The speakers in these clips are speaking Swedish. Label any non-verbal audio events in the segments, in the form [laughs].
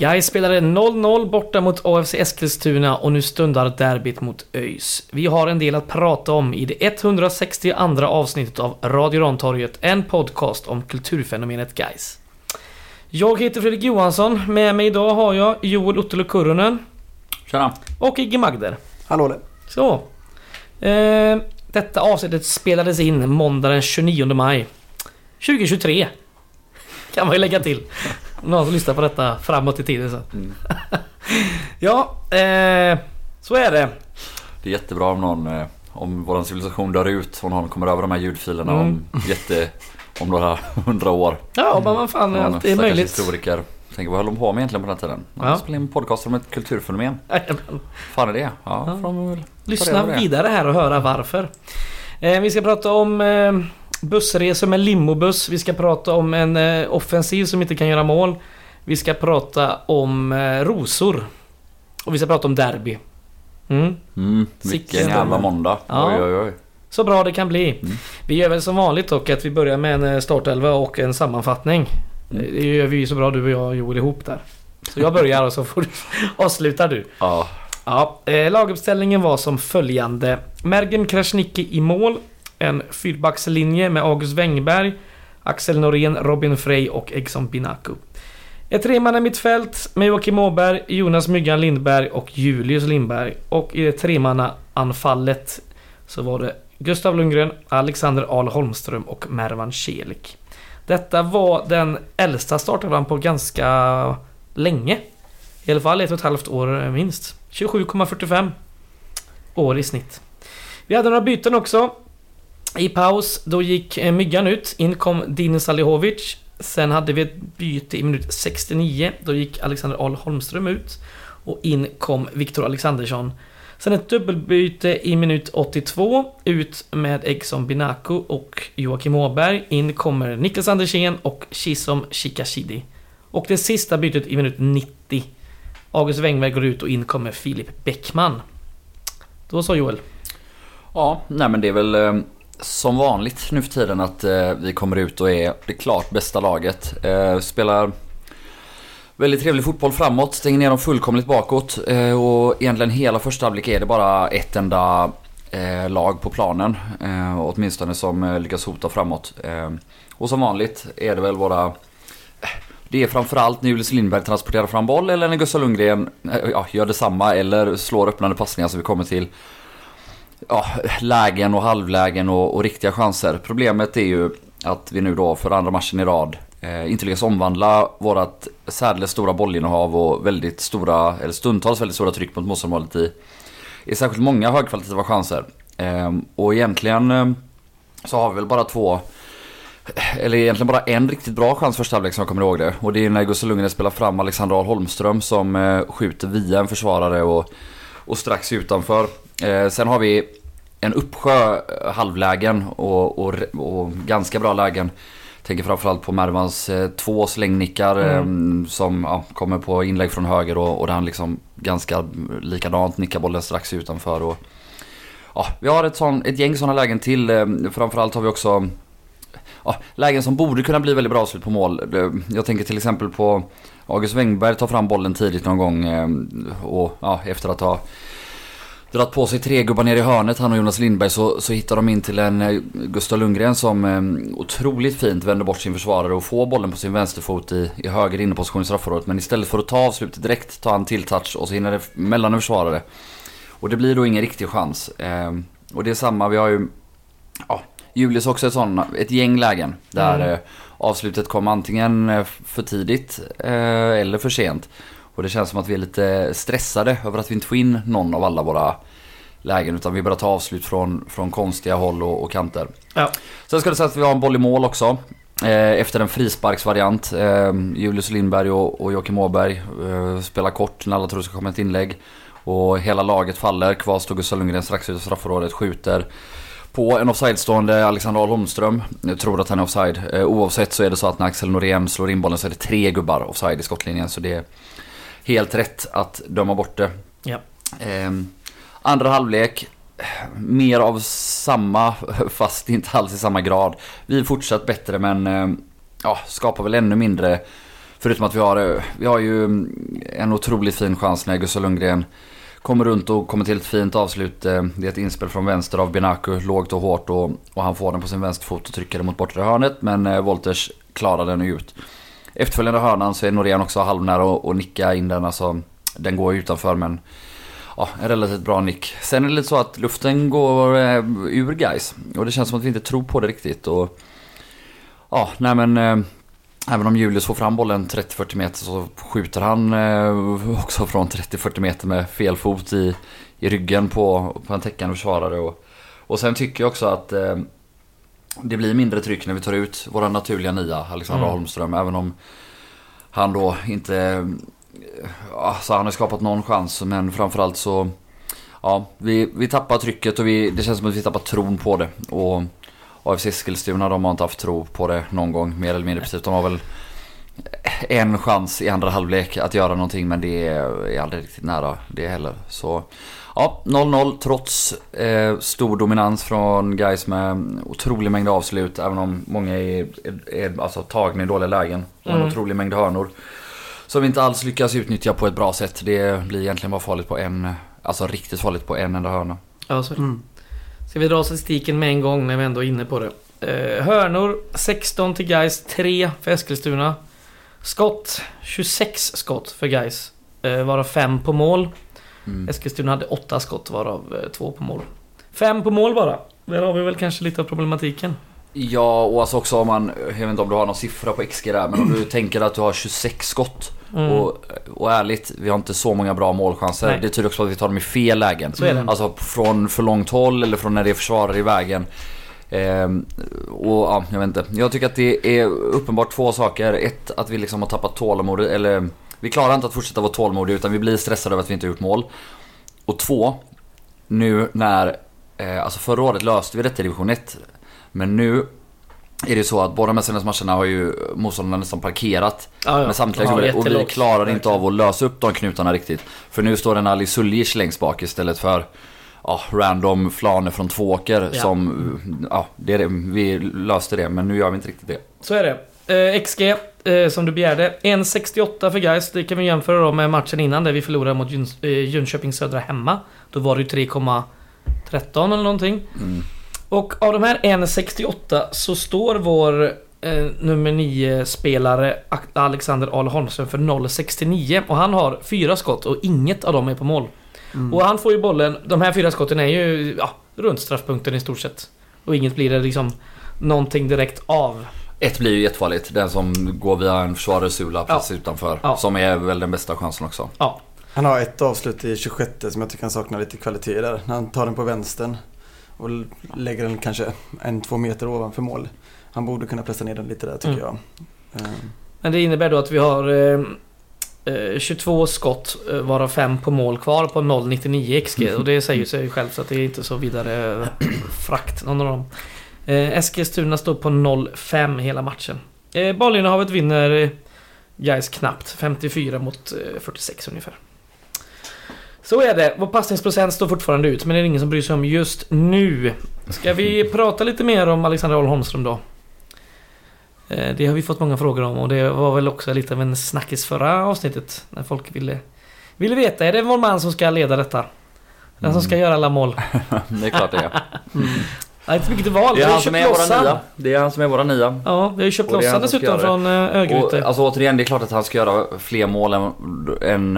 Gais spelade 0-0 borta mot AFC Eskilstuna och nu stundar derbyt mot ÖIS. Vi har en del att prata om i det 162 avsnittet av Radio Rantorget, en podcast om kulturfenomenet Gais. Jag heter Fredrik Johansson, med mig idag har jag Joel Ottolo Kurunen Tjena! och Igge Magder. Hallå där. Så. Eh, detta avsnittet spelades in måndag den 29 maj 2023. Kan man ju lägga till. Någon som lyssnar på detta framåt i tiden sen. Mm. [laughs] ja, eh, så är det. Det är jättebra om någon, eh, om våran civilisation dör ut och någon kommer över de här ljudfilerna Mm. om [laughs] jätte, om några hundra år. Ja, men vad fan, allt är möjligt. historiker. Tänker vad höll de på med egentligen på den här tiden? Man Ja. spelar in podcast om ett kulturfenomen. Jajamän. fan är det? Ja, Ja. de Lyssna det. vidare här och höra varför. Eh, vi ska prata om eh, bussresor med limobuss. Vi ska prata om en eh, offensiv som inte kan göra mål. Vi ska prata om eh, rosor. Och vi ska prata om derby. Mm. Mm, vilken jävla måndag. Ja. Oj oj oj. Så bra det kan bli. Mm. Vi gör väl som vanligt dock att vi börjar med en eh, startelva och en sammanfattning. Mm. Eh, Det gör vi ju så bra du och jag Joel ihop där. Så jag börjar och så får du [laughs] avsluta du. Ja, Ja, eh, laguppställningen var som följande. Mergen Krasniqi i mål. En fyrbackslinje med August Wengberg, Axel Norén, Robin Frey och Egson Binaku. Ett tremannamittfält med Joakim Åberg, Jonas Myggan Lindberg och Julius Lindberg. Och i det tremannaanfallet så var det Gustav Lundgren, Alexander Ahl Holmström och Mervan Celik. Detta var den äldsta startelvan på ganska länge. I alla fall ett och ett halvt år minst. 27,45 år i snitt. Vi hade några byten också. I paus, då gick eh, Myggan ut. In kom Dino Salihovic. Sen hade vi ett byte i minut 69. Då gick Alexander Ahl Holmström ut. Och in kom Viktor Alexandersson. Sen ett dubbelbyte i minut 82. Ut med Egson Binaku och Joakim Åberg. In kommer Niklas Andersén och Chisom Chikashidi. Och det sista bytet i minut 90. August Wengberg går ut och in kommer Filip Bäckman. Då sa Joel. ja, nej men det är väl eh, som vanligt nu för tiden att eh, vi kommer ut och är det klart bästa laget. Eh, spelar Väldigt trevlig fotboll framåt, stänger ner dem fullkomligt bakåt. Eh, och egentligen hela första halvlek är det bara ett enda eh, lag på planen. Eh, åtminstone som eh, lyckas hota framåt. Eh, och som vanligt är det väl våra... Eh, det är framförallt när Julius Lindberg transporterar fram boll eller när Gustav Lundgren eh, ja, gör detsamma eller slår öppnande passningar som vi kommer till. Ja, lägen och halvlägen och, och riktiga chanser. Problemet är ju att vi nu då för andra matchen i rad eh, inte lyckas omvandla vårat särdeles stora bollinnehav och väldigt stora, eller stundtals väldigt stora tryck mot motståndarmålet i, i särskilt många högkvalitativa chanser. Eh, och egentligen eh, så har vi väl bara två eller egentligen bara en riktigt bra chans första halvlek som jag kommer ihåg det. Och det är när Gustav Lundgren spelar fram Alexander Ahl Holmström som eh, skjuter via en försvarare och, och strax utanför. Eh, sen har vi en uppsjö eh, halvlägen och, och, och ganska bra lägen. Tänker framförallt på Mervans eh, två slängnickar eh, som ja, kommer på inlägg från höger och, och där han liksom ganska likadant nickar bollen strax utanför. Och, ja, vi har ett, sån, ett gäng sådana lägen till. Eh, framförallt har vi också ja, lägen som borde kunna bli väldigt bra avslut på mål. Eh, Jag tänker till exempel på August Wengberg tar fram bollen tidigt någon gång eh, och ja, efter att ha dragit på sig tre gubbar ner i hörnet, han och Jonas Lindberg, så, så hittar de in till en eh, Gustav Lundgren som eh, otroligt fint vänder bort sin försvarare och får bollen på sin vänsterfot i, i höger inneposition i straffområdet. Men istället för att ta avslutet direkt tar han till touch och så hinner det mellan en försvarare. Och det blir då ingen riktig chans. Eh, och det är samma, vi har ju ja, Julius också ett, sån, ett gäng lägen där Mm. eh, avslutet kom antingen eh, för tidigt eh, eller för sent. Och det känns som att vi är lite stressade över att vi inte får in någon av alla våra lägen utan vi börjar ta avslut från, från konstiga håll och, och kanter. Ja. Sen ska det sägas att vi har en boll i mål också. Eh, efter en frisparksvariant. Eh, Julius Lindberg och, och Joakim Åberg eh, spelar kort när alla tror det ska komma ett inlägg. Och hela laget faller. Kvar står Gustav Lundgren strax ut i straffområdet, skjuter på en offside-stående Alexander Ahl Holmström. Jag tror att han är offside. Eh, oavsett så är det så att när Axel Norén slår in bollen så är det tre gubbar offside i skottlinjen. Så det är helt rätt att döma bort det. Ja. Eh, andra halvlek. Mer av samma, [laughs] fast inte alls i samma grad. Vi är fortsatt bättre men eh, ja, skapar väl ännu mindre Förutom att vi har, vi har ju en otroligt fin chans när Gustav Lundgren kommer runt och kommer till ett fint avslut. Det är ett inspel från vänster av Benaku, lågt och hårt och, och han får den på sin vänsterfot och trycker den mot bortre hörnet. Men Wolters klarar den ut. Efterföljande hörnan så är Norén också halvnära och, och nicka in den. Alltså, den går utanför men ja, en relativt bra nick. Sen är det lite så att luften går eh, ur guys Och det känns som att vi inte tror på det riktigt. Och, ja, nej men... Eh, även om Julius får fram bollen 30-40 meter så skjuter han eh, också från 30-40 meter med fel fot i, i ryggen på, på en täckande försvarare. Och, och sen tycker jag också att eh, det blir mindre tryck när vi tar ut våra naturliga nia, Alexander mm. Holmström. Även om han då inte Alltså han har skapat någon chans men framförallt så... Ja, vi, vi tappar trycket och vi, det känns som att vi tappar tron på det. Och AFC Eskilstuna de har inte haft tro på det någon gång mer eller mindre precis. De har väl en chans i andra halvlek att göra någonting men det är aldrig riktigt nära det heller. Så ja, 0-0 trots eh, stor dominans från guys med otrolig mängd avslut. Även om många är, är, är alltså, tagna i dåliga lägen. Och en mm. otrolig mängd hörnor. Som vi inte alls lyckas utnyttja på ett bra sätt. Det blir egentligen bara farligt på en, alltså riktigt farligt på en enda hörna. Ja, så mm. Ska vi dra statistiken med en gång när vi ändå är inne på det. Eh, hörnor 16 till guys 3 för Eskilstuna. Skott 26 skott för guys eh, Varav 5 på mål. Mm. Eskilstuna hade 8 skott varav 2 eh, på mål. 5 på mål bara. Där har vi väl kanske lite av problematiken. Ja, och alltså också om man, jag vet inte om du har någon siffra på XG där, men om du tänker att du har 26 skott. Mm. Och, och ärligt, vi har inte så många bra målchanser. Nej. Det tyder också på att vi tar dem i fel lägen. Det. Alltså från för långt håll eller från när det är försvarare i vägen. Ehm, och ja, jag vet inte. Jag tycker att det är uppenbart två saker. Ett, att vi liksom har tappat tålamod. Eller vi klarar inte att fortsätta vara tålmodiga utan vi blir stressade över att vi inte har gjort mål. Och två, nu när... Eh, alltså förra året löste vi detta i division 1. Men nu är det så att båda de här senaste matcherna har ju motståndarna nästan parkerat ja, ja. med samtliga ja, Och vi klarar inte av att lösa upp de knutarna riktigt. För nu står en Ali Suljic längst bak istället för ja, random flaner från Tvååker ja. som... Ja, det är det. vi löste det men nu gör vi inte riktigt det. Så är det. Eh, XG, eh, som du begärde. 1.68 för guys. Det kan vi jämföra då med matchen innan där vi förlorade mot Jön, eh, Jönköping Södra hemma. Då var det ju 3,13 eller någonting. Mm. Och av de här 1,68 så står vår eh, nummer 9 spelare Alexander Ahl Holmström för 0,69 och han har fyra skott och inget av dem är på mål. Mm. Och han får ju bollen, de här fyra skotten är ju ja, runt straffpunkten i stort sett. Och inget blir det liksom någonting direkt av. Ett blir ju jättefarligt, den som går via en försvarare Sula precis ja. utanför. Ja. Som är väl den bästa chansen också. Ja. Han har ett avslut i 26 som jag tycker han saknar lite kvalitet där. När han tar den på vänstern och lägger den kanske en, två meter ovanför mål. Han borde kunna pressa ner den lite där tycker mm. jag. Eh. Men det innebär då att vi har eh, 22 eh, skott eh, varav 5 på mål kvar på 0,99 XG och det säger sig själv så att det är inte så vidare frakt någon av dem. Eh, Eskilstuna står på 0,5 hela matchen. Eh, Bollinnehavet vinner Gais knappt 54 mot 46 ungefär. Så är det. Vår passningsprocent står fortfarande ut, men det är ingen som bryr sig om just nu. Ska vi [laughs] prata lite mer om Alexander Ahl Holmström då? Eh, det har vi fått många frågor om och det var väl också lite av en snackis förra avsnittet. När folk ville, ville veta, är det vår man som ska leda detta? Den som ska mm. göra alla mål? [laughs] det är klart det är. [laughs] Mm. Det är inte mycket val. Det är, han som är våra nia. Det är han som är våra nia. Ja, vi har ju köpt loss dessutom från eh, Örgryte. Alltså återigen, det är klart att han ska göra fler mål än, än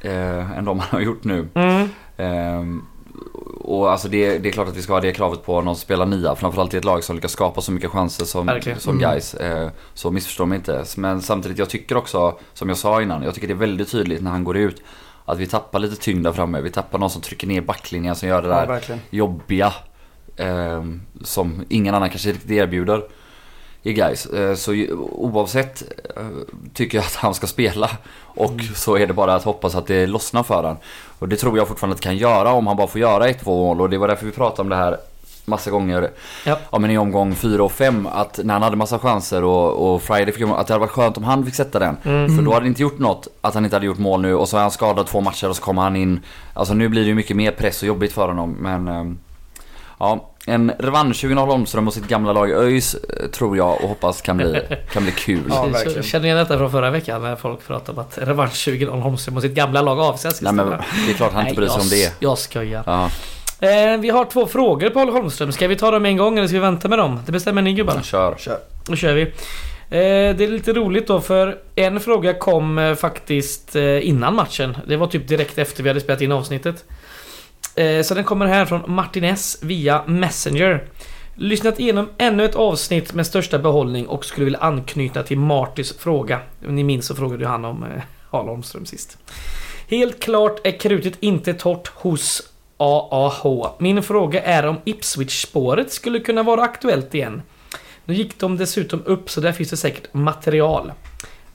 eh, än de han har gjort nu. Mm. Eh, och alltså det, det, är klart att vi ska ha det kravet på någon som spelar nia. Framförallt i ett lag som lyckas skapa så mycket chanser som, som mm. guys. Eh, så missförstå mig inte. Men samtidigt, jag tycker också, som jag sa innan, jag tycker det är väldigt tydligt när han går ut att vi tappar lite tyngd där framme. Vi tappar någon som trycker ner backlinjen som gör det där ja, jobbiga. Eh, som ingen annan kanske riktigt erbjuder i guys. Eh, så oavsett eh, tycker jag att han ska spela. Och mm. så är det bara att hoppas att det lossnar för honom. Och det tror jag fortfarande att kan göra om han bara får göra ett, två mål. Och det var därför vi pratade om det här massa gånger. Ja. ja men i omgång 4 och 5 att när han hade massa chanser och, och Friday fick att det hade varit skönt om han fick sätta den. Mm. För då hade det inte gjort något att han inte hade gjort mål nu och så är han skadad två matcher och så kommer han in. Alltså nu blir det ju mycket mer press och jobbigt för honom men... Ja, en revansch 20 Holmström och sitt gamla lag ÖIS eh, tror jag och hoppas kan bli, [laughs] kan bli kul. Ja, verkligen. Känner ni igen detta från förra veckan när folk pratade om att revansch 20-0 Holmström och sitt gamla lag avsätts? Nej men det är klart han inte bryr sig om det. Jag skojar. Ja, Eh, vi har två frågor på Holmström. Ska vi ta dem en gång eller ska vi vänta med dem? Det bestämmer ni gubbar. kör. Kör. Då kör vi. Eh, det är lite roligt då för en fråga kom eh, faktiskt innan matchen. Det var typ direkt efter vi hade spelat in avsnittet. Eh, så den kommer här från Martin S via Messenger. Lyssnat igenom ännu ett avsnitt med största behållning och skulle vilja anknyta till Martys fråga. Ni minns så frågade ju han om eh, Harald Holmström sist. Helt klart är krutet inte torrt hos AAH. Min fråga är om Ipswich-spåret skulle kunna vara aktuellt igen. Nu gick de dessutom upp så där finns det säkert material.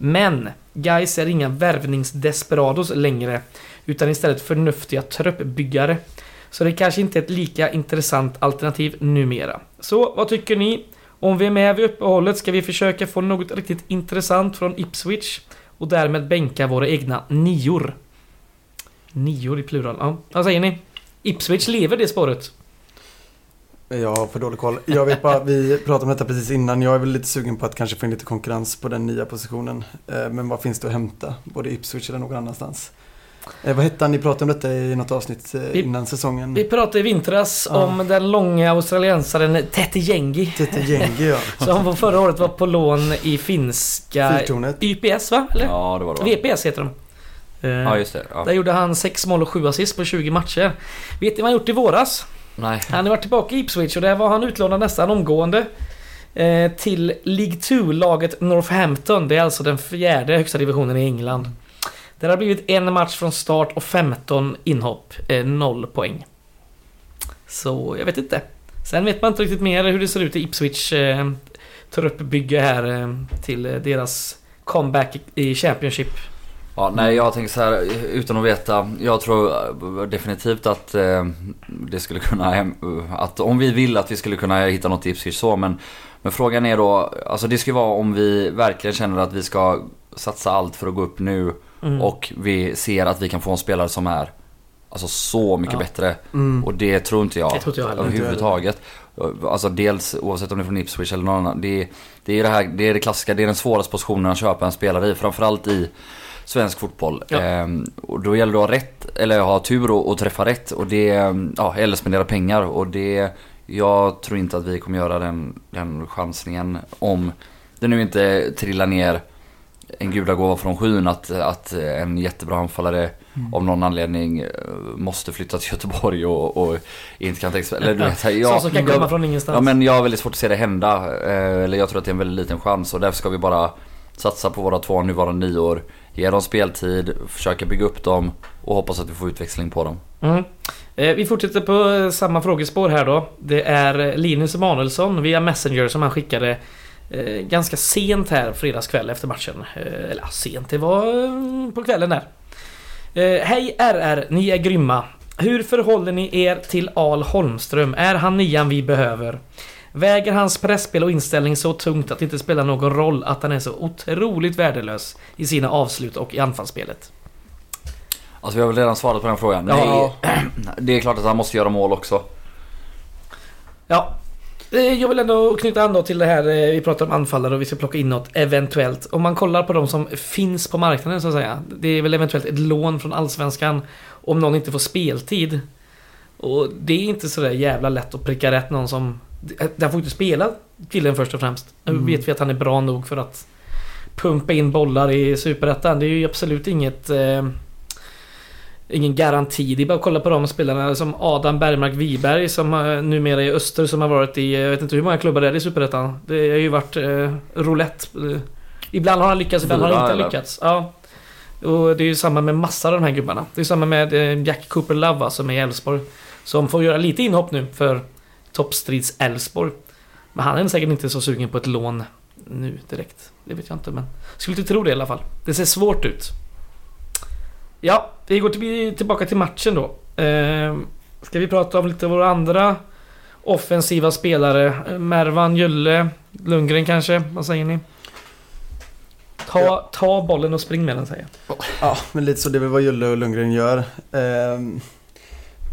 Men guys är inga värvningsdesperados längre utan istället förnuftiga truppbyggare. Så det kanske inte är ett lika intressant alternativ numera. Så vad tycker ni? Om vi är med vid uppehållet ska vi försöka få något riktigt intressant från Ipswich och därmed bänka våra egna nior. Nior i plural, ja. Vad säger ni? Ipswich lever det spåret? Jag har för dålig koll. Jag vet bara, vi pratade om detta precis innan. Jag är väl lite sugen på att kanske få in lite konkurrens på den nya positionen. Eh, Men vad finns det att hämta? Både i Ipswich eller någon annanstans. Eh, Vad hette han? Ni pratade om detta i något avsnitt eh, Vi- innan säsongen. Vi pratade i vintras Ja. om den långa australiensaren Tete Jengi. Tete Jengi ja. [laughs] Som förra året var på lån i finska Fyrtornet. YPS va? Eller? Ja det var det? VPS heter de. Ja just det. Ja. Där gjorde han 6 mål och 7 assist på 20 matcher. Vet ni vad han gjort i våras? Nej. Han har varit tillbaka i Ipswich och där var han utlånad nästan omgående. Eh, till League 2-laget Northampton. Det är alltså den fjärde högsta divisionen i England. Där har blivit en match från start och 15 inhopp. Eh, noll poäng. Så jag vet inte. Sen vet man inte riktigt mer hur det ser ut i Ipswich eh, truppbygge här eh, till eh, deras comeback i Championship. Ja, nej jag tänker så här utan att veta. Jag tror eh, definitivt att eh, det skulle kunna hem- att om vi vill att vi skulle kunna hitta något i Ipswich så men men frågan är då, alltså det ska ju vara om vi verkligen känner att vi ska satsa allt för att gå upp nu Mm. och vi ser att vi kan få en spelare som är alltså så mycket Ja. bättre. Mm. Och det tror inte jag, tror jag överhuvudtaget. Alltså dels oavsett om det är från Ipswich eller någon annan. Det, det är det här, det är det klassiska, det är den svåraste positionen att köpa en spelare i. Framförallt i svensk fotboll. Ja. Ehm, och då gäller det att ha rätt, eller ha tur och, och träffa rätt. Och det, ja, eller spendera pengar. Och det, jag tror inte att vi kommer göra den, den chansningen om det nu inte trillar ner en gudagåva från skyn att, att en jättebra anfallare av någon anledning eh, måste flytta till Göteborg och, och inte kan sig... Eller du vet, jag, som kan komma från ingenstans. Ja men jag har väldigt svårt att se det hända. Eh, Eller jag tror att det är en väldigt liten chans och därför ska vi bara satsa på våra två nuvarande nior. Ge dem speltid, försöka bygga upp dem och hoppas att vi får utväxling på dem. Mm. Eh, Vi fortsätter på eh, samma frågespår här då. Det är Linus Emanuelsson via Messenger som han skickade eh, ganska sent här fredagskväll efter matchen. Eh, eller sent, det var mm, på kvällen där. Eh, Hej RR, ni är grymma. Hur förhåller ni er till Al Holmström? Är han nian vi behöver? Väger hans pressspel och inställning så tungt att det inte spelar någon roll att han är så otroligt värdelös i sina avslut och i anfallsspelet? Alltså vi har väl redan svarat på den frågan. Ja. Nej, [clears throat] det är klart att han måste göra mål också. Ja. Eh, Jag vill ändå knyta an då till det här eh, vi pratar om anfallare och vi ska plocka in något eventuellt. Om man kollar på de som finns på marknaden så att säga. Det är väl eventuellt ett lån från Allsvenskan om någon inte får speltid. Och det är inte sådär jävla lätt att pricka rätt någon som... Den får inte spela killen först och främst. Nu Mm. vet vi att han är bra nog för att pumpa in bollar i Superettan. Det är ju absolut inget... Eh, ingen garanti. Det är bara att kolla på de spelarna som Adam Bergmark Wiberg som eh, numera är Öster som har varit i, jag vet inte hur många klubbar det är i Superettan. Det har ju varit eh, roulette. Eh, Ibland har han lyckats, ibland har han inte eller? lyckats. Ja. Och det är ju samma med massa av de här gubbarna. Det är samma med eh, Jack Cooper Love som är i Elfsborg. Som får göra lite inhopp nu för toppstrids Elfsborg. Men han är säkert inte så sugen på ett lån nu direkt. Det vet jag inte men... Skulle inte tro det i alla fall. Det ser svårt ut. Ja, vi går till, tillbaka till matchen då. Eh, ska vi prata om lite våra andra offensiva spelare? Eh, Mervan, Julle, Lundgren kanske? Vad säger ni? Ta, ta bollen och spring med den säger jag. Ja, men lite så det är väl vad Julle och Lundgren gör. Ehm,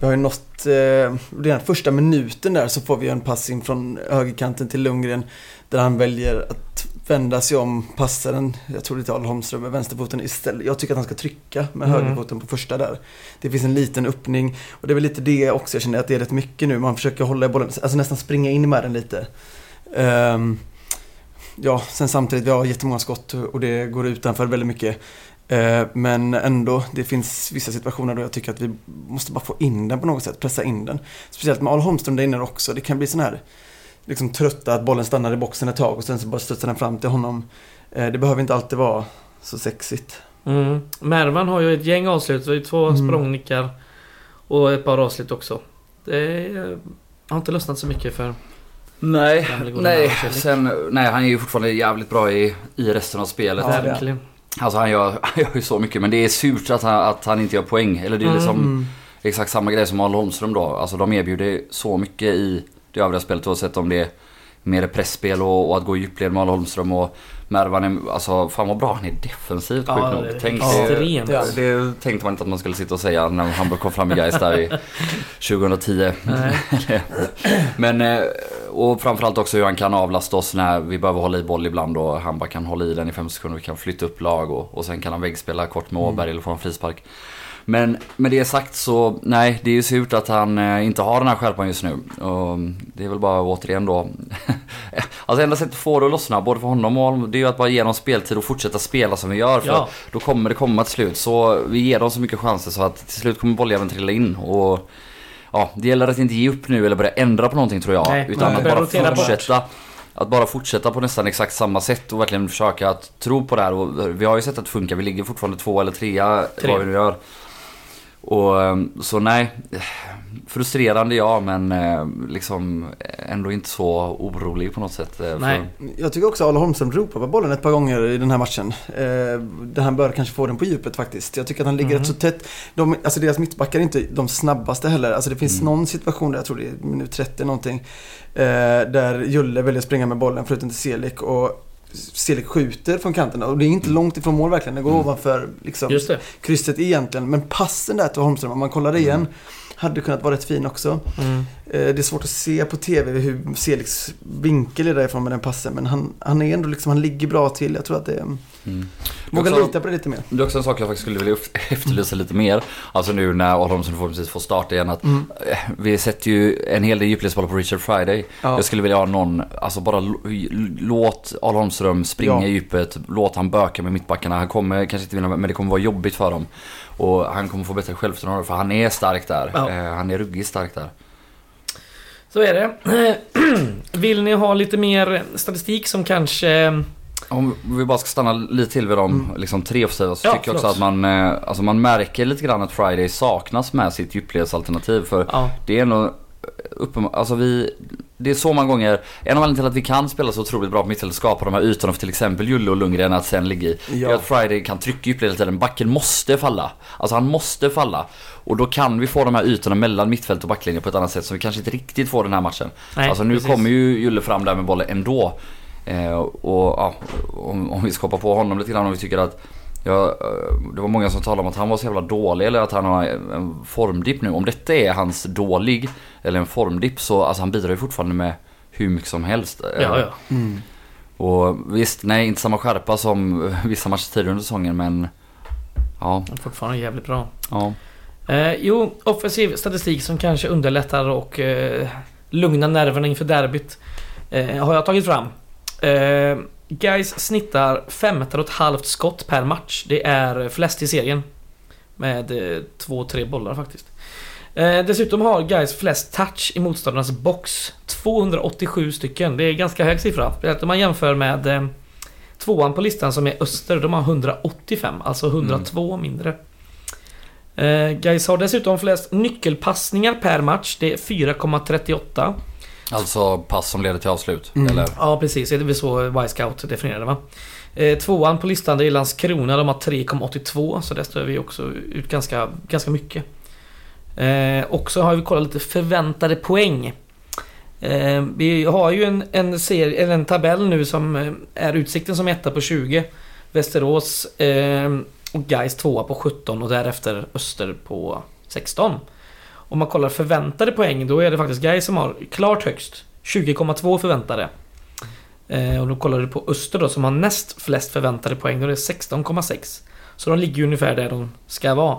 Vi har ju nått, eh, redan första minuten där så får vi en pass in från högerkanten till Lundgren. Där han väljer att vända sig om, passa den, jag tror det är till Holmström med vänsterfoten istället. Jag tycker att han ska trycka med Mm. högerfoten på första där. Det finns en liten öppning och det är väl lite det också jag känner att det är rätt mycket nu. Man försöker hålla i bollen, alltså nästan springa in med den lite. Ehm, ja, sen samtidigt, vi har jättemånga skott och det går utanför väldigt mycket. Eh, Men ändå, det finns vissa situationer då jag tycker att vi måste bara få in den på något sätt, pressa in den. Speciellt med Arl Holmström där inne också. Det kan bli sån här liksom trötta att bollen stannar i boxen ett tag och sen så bara studsar den fram till honom. Eh, Det behöver inte alltid vara så sexigt. Mm. Mervan har ju ett gäng avslut, det är två Mm. språngnickar och ett par avslut också. Det är, har inte lossnat så mycket för... Nej, nej, sen, nej, han är ju fortfarande jävligt bra i, i resten av spelet. Ja, verkligen. Alltså han gör, [laughs] han gör ju så mycket men det är surt att han, att han inte gör poäng. Eller det är liksom Mm. exakt samma grej som Arl Holmström då. Alltså de erbjuder så mycket i det övriga spelet oavsett om det är mer pressspel och, och att gå i djupled med Arl Holmström och Mervan är, alltså fan vad bra han är defensivt Ja, sjukt nog. Tänk, extremt. det, det tänkte man inte att man skulle sitta och säga när han kom fram i Gais där i [laughs] 2010. Nej. [laughs] Men, eh, och framförallt också hur han kan avlasta oss när vi behöver hålla i boll ibland och han bara kan hålla i den i fem sekunder. Vi kan flytta upp lag och, och sen kan han väggspela kort med Åberg eller få en frispark. Men med det sagt så, nej det är ju surt att han eh, inte har den här skärpan just nu. Och det är väl bara återigen då. [laughs] alltså enda sättet att få det att lossna, både för honom och honom, det är ju att bara ge dem speltid och fortsätta spela som vi gör. För Ja. då kommer det komma till slut. Så vi ger dem så mycket chanser så att till slut kommer bolljäveln trilla in. Och ja, det gäller att inte ge upp nu eller börja ändra på någonting tror jag. Nej, utan att bara bort. fortsätta. Att bara fortsätta på nästan exakt samma sätt och verkligen försöka att tro på det här. Och vi har ju sett att det funkar. Vi ligger fortfarande två eller trea, Tre. vad vi nu gör. Och ehm, så nej, frustrerande ja men eh, liksom ändå inte så orolig på något sätt. eh, Nej. Jag tycker också att Holmström ropar på bollen ett par gånger i den här matchen. Eh, där han bör kanske få den på djupet faktiskt. Jag tycker att han ligger Mhm. rätt så tätt. De, alltså deras mittbackar är inte de snabbaste heller. Alltså det finns Mm. någon situation där, jag tror det är minut 30 någonting. Där Julle väljer att springa med bollen förutom till Selik och Selik skjuter från kanten och det är inte långt ifrån mål verkligen. Det går Mm. ovanför liksom, Just det. krysset egentligen. Men passen där till Holmström, om man kollar igen, hade kunnat vara rätt fin också. Mm. Eh, Det är svårt att se på TV hur Seliks vinkel är därifrån med den passen. Men han, han är ändå liksom, han ligger bra till. Jag tror att det är... Mm. Våga lita på det lite mer. Det är också en sak jag faktiskt skulle vilja [laughs] efterlysa lite mer. Alltså nu när Adolfsson förhoppningsvis får starta igen. Att Mm. eh, vi sätter ju en hel del djupledsbollar på Richard Friday. Ja. Jag skulle vilja ha någon, alltså bara låt Arl Holmström springa Ja. i djupet. Låt han böka med mittbackarna. Han kommer kanske inte vinna men det kommer vara jobbigt för dem. Och han kommer få bättre självförtroende för han är stark där. Ja. Eh, han är ruggigt stark där. Så är det. [clears throat] Vill ni ha lite mer statistik som kanske... Om vi bara ska stanna lite till vid de Mm. liksom, tre offensiva så Ja, tycker jag också att man, eh, alltså man märker lite grann att Friday saknas med sitt djupledsalternativ. För Ja, Det är ändå alltså vi, det är så många gånger, en av anledningarna till att vi kan spela så otroligt bra på mittfältet, skapa de här ytorna för till exempel Julle och Lundgren att sen ligga i. Det är Ja. att Friday kan trycka djupled hela tiden, backen måste falla. Alltså han måste falla. Och då kan vi få de här ytorna mellan mittfält och backlinje på ett annat sätt som vi kanske inte riktigt får den här matchen. nej, alltså nu precis. kommer ju Julle fram där med bollen ändå. Eh, och ja, om, om vi ska hoppa på honom lite grann om vi tycker att Ja, eh, det var många som talade om att han var så jävla dålig eller att han har en formdipp nu. Om detta är hans dålig eller en formdipp så alltså han bidrar ju fortfarande med hur mycket som helst. Eh, Ja, ja. Mm. Och visst, nej inte samma skärpa som [laughs] vissa matcher tidigare under säsongen men ja, Han är Fortfarande jävligt bra. ja. Eh, jo, offensiv statistik som kanske underlättar och eh, lugnar nerverna inför derbyt. Eh, har jag tagit fram. Eh, Guys snittar 15,5 skott per match. Det är flest i serien. Med eh, två, tre bollar faktiskt. Eh, dessutom har Guys flest touch i motståndarnas box. 287 stycken. Det är ganska hög siffra. Om man jämför med eh, tvåan på listan som är Öster. De har 185, alltså 102 mindre. Eh, Guys har dessutom flest nyckelpassningar per match. Det är 4,38. Alltså pass som leder till avslut. Mm. Eller? Ja precis, det är väl så Y-scout definierade va? Eh, tvåan på listan det är Landskrona, de har 3,82 så där står vi också ut ganska, ganska mycket. Eh, och så har vi kollat lite förväntade poäng. Eh, vi har ju en, en, serie, eller en tabell nu som eh, är Utsikten som etta på 20. Västerås eh, och Gais tvåa på 17 och därefter Öster på 16. Om man kollar förväntade poäng, då är det faktiskt Gais som har klart högst. 20,2 förväntade. Eh, och då kollar du på Öster då som har näst flest förväntade poäng, då är det 16,6. Så de ligger ju ungefär där de ska vara.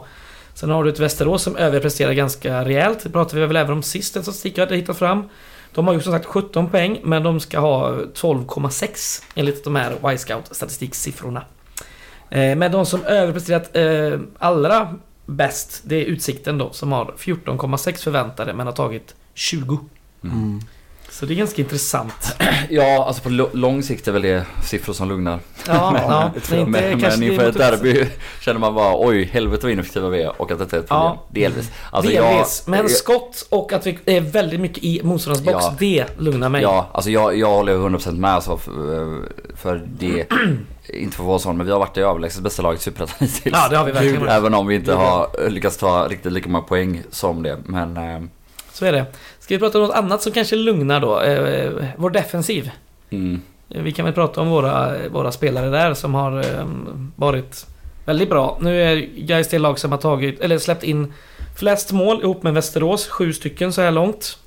Sen har du ett Västerås som överpresterar ganska rejält. Det pratade vi väl även om sist, en statistik jag hade hittat fram. De har ju som sagt 17 poäng, men de ska ha 12,6 enligt de här Y-scout statistiksiffrorna. Eh, men de som överpresterat eh, allra bäst, det är Utsikten då, som har 14,6 förväntade, men har tagit 20. Mm. Så det är ganska intressant. [clears throat] Ja, alltså på lång sikt är väl det siffror som lugnar. Ja, [laughs] ja. det inte, men kanske men är inför ett derby [laughs] känner man bara oj, helvete vad ineffektiva vi är och att detta är ett problem. Ja. Delvis. Alltså Delvis. jag, men jag- skott och att vi är väldigt mycket i motståndarens box, Ja. det lugnar mig. Ja, alltså jag, jag håller 100% med alltså, för, för det, [clears throat] inte för att vara sån, men vi har varit det överlägset bästa laget i Superettan hittills. Ja, det har vi verkligen varit. Även om vi inte har lyckats ta riktigt lika många poäng som det. Men eh, Så är det. Ska vi prata om något annat som kanske lugnar då? Eh, vår defensiv. mm, Eh, Vi kan väl prata om våra, våra spelare där som har eh, varit väldigt bra. Nu är Gais det lag som har tagit, eller släppt in flest mål ihop med Västerås. Sju stycken så här långt.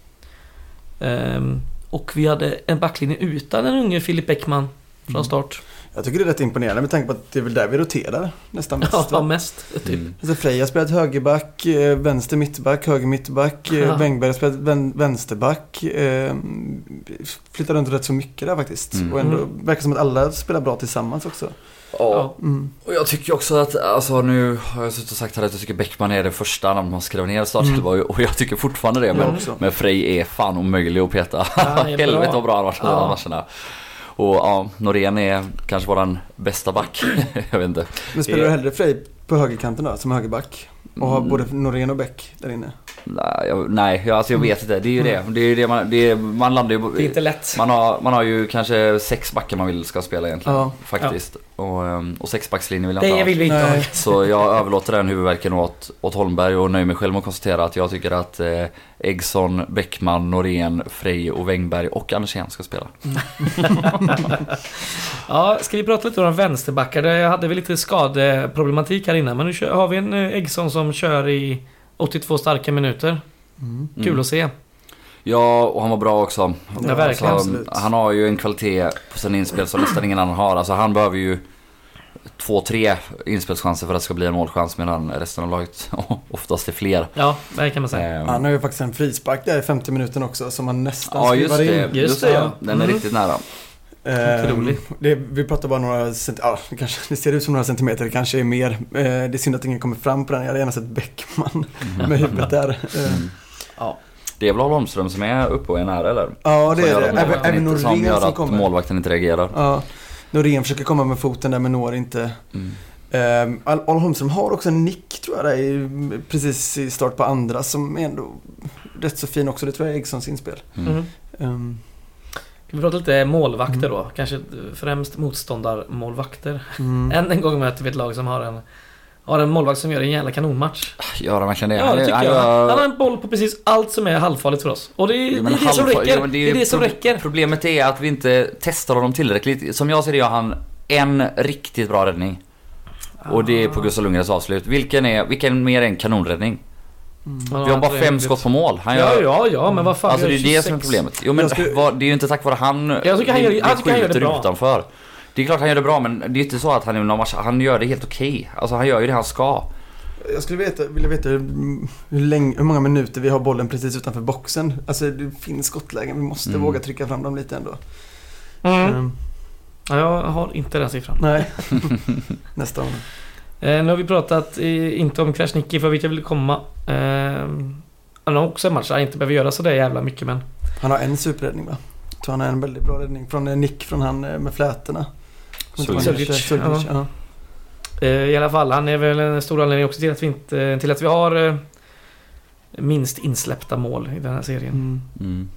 Ehm, och vi hade en backlinje utan den unge Filip Bäckman från Mm. Jag tycker det är rätt imponerande med tanke på att det är väl där vi roterar nästan mest. Ja, va? mest. Typ. mm. Alltså Freja har spelat högerback, eh, vänster mittback, höger mittback. eh, Ja. Wängberg har spelat vän, vänsterback. Eh, flyttar runt rätt så mycket där faktiskt. Mm. Och ändå Mm. verkar som att alla spelar bra tillsammans också. Ja. Mm. Och jag tycker också att, alltså nu har jag suttit och sagt här att jag tycker Bäckman är det första namn man skrev ner i startelva och jag tycker fortfarande det. Men, men Frej är fan omöjlig att peta. bra. [laughs] Helvete vad bra han har varit de här Ja. matcherna. Och ja, Norén är kanske våran bästa back. [laughs] jag vet inte. Men spelar du hellre Frej på högerkanten då, som högerback? Och har Mm. både Norén och Bäck där inne? Nej, jag, nej alltså jag vet inte. Det är ju det. Det är det man, det är, man landar ju... Det är inte lätt. Man har, man har ju kanske sex backar man vill ska spela egentligen. Ja. Faktiskt. Och, ehm, och sexbackslinjen vill jag inte Det vill vi inte ha. Så jag överlåter den huvudvärken åt, åt Holmberg och nöjer mig själv med att konstatera att jag tycker att eh, Eggson, Bäckman, Norén, Frej och Wängberg och Andersén ska spela. [laughs] Ja, ska vi prata lite om vänsterbackar? Där hade vi lite skadeproblematik här innan. Men nu har vi en eh, Eggson som kör i 82 starka minuter. Mm. Kul Mm. att se. Ja, och han var bra också. Ja, verkligen. Absolut. han har ju en kvalitet på sina inspel som nästan ingen annan har. Alltså han behöver ju två, tre inspelschanser för att det ska bli en målchans medan resten av laget [laughs] oftast är fler. Ja, det kan man säga. Ehm, Han har ju faktiskt en frispark där i 50 minuten också som han nästan Ja just det, in. just, Just det ja. Den är Mm. riktigt nära. Eh, Otroligt. det, vi pratar bara några cent- ja, det, kanske, det ser ut som några centimeter, det kanske är mer. Eh, det är synd att ingen kommer fram på den. Jag hade gärna sett Bäckman [laughs] med huvudet där. Eh, Mm. Ja. Det är väl Holmström som är uppe och är nära eller? ja, det Som är det. att Även, inte- som Norén gör att kommer. målvakten inte reagerar. Ja, Norén försöker komma med foten där men når inte. Mm. Um, Al Al Holmström har också en nick tror jag där i, precis i start på andra som är ändå rätt så fin också. Det tror jag är Eggsons inspel. Mm. Mm. Um, Ska vi prata lite målvakter Mm. då? Kanske främst motståndarmålvakter. mm. Än en gång möter vi ett lag som har en, har en målvakt som gör en jävla kanonmatch. Gör han verkligen det? Ja, det tycker han jag. Han har en boll på precis allt som är halvfarligt för oss. Och det är, Ja, det, är det som räcker. ja, det, är det som pro- räcker. Problemet är att vi inte testar honom tillräckligt. Som jag ser det gör han en riktigt bra räddning. Och det är på Gustav Lundgrens avslut. Vilken är, vilken mer är en kanonräddning? Ja, Vi har bara det fem skott på mål. Han Ja, gör, ja, ja, men vad fan. Alltså det är har det som är 26. problemet. Jo men skulle- det är ju inte tack vare han Jag tycker han gör- tycker han gör det bra. utanför. Det är klart han gör det bra men det är inte så att han är någon match, han gör det helt okej. Alltså han gör ju det han ska. Jag skulle veta, vilja veta hur, hur, länge, hur många minuter vi har bollen precis utanför boxen. Alltså det finns skottlägen, vi måste Mm. våga trycka fram dem lite ändå. Mm. Um, Ja, jag har inte den siffran. nej, [laughs] nästa gång. Eh, nu har vi pratat eh, inte om Krasniqi för vilka vill komma. Eh, han har också en match där han inte behöver göra sådär jävla mycket men... Han har en superräddning va? Jag tror han har en väldigt bra räddning från eh, Nick från han eh, med flätorna. Suljic, Ja. ja. Eh, I alla fall, han är väl en stor anledning också till att vi, inte, till att vi har eh, minst insläppta mål i den här serien. Mm. Mm.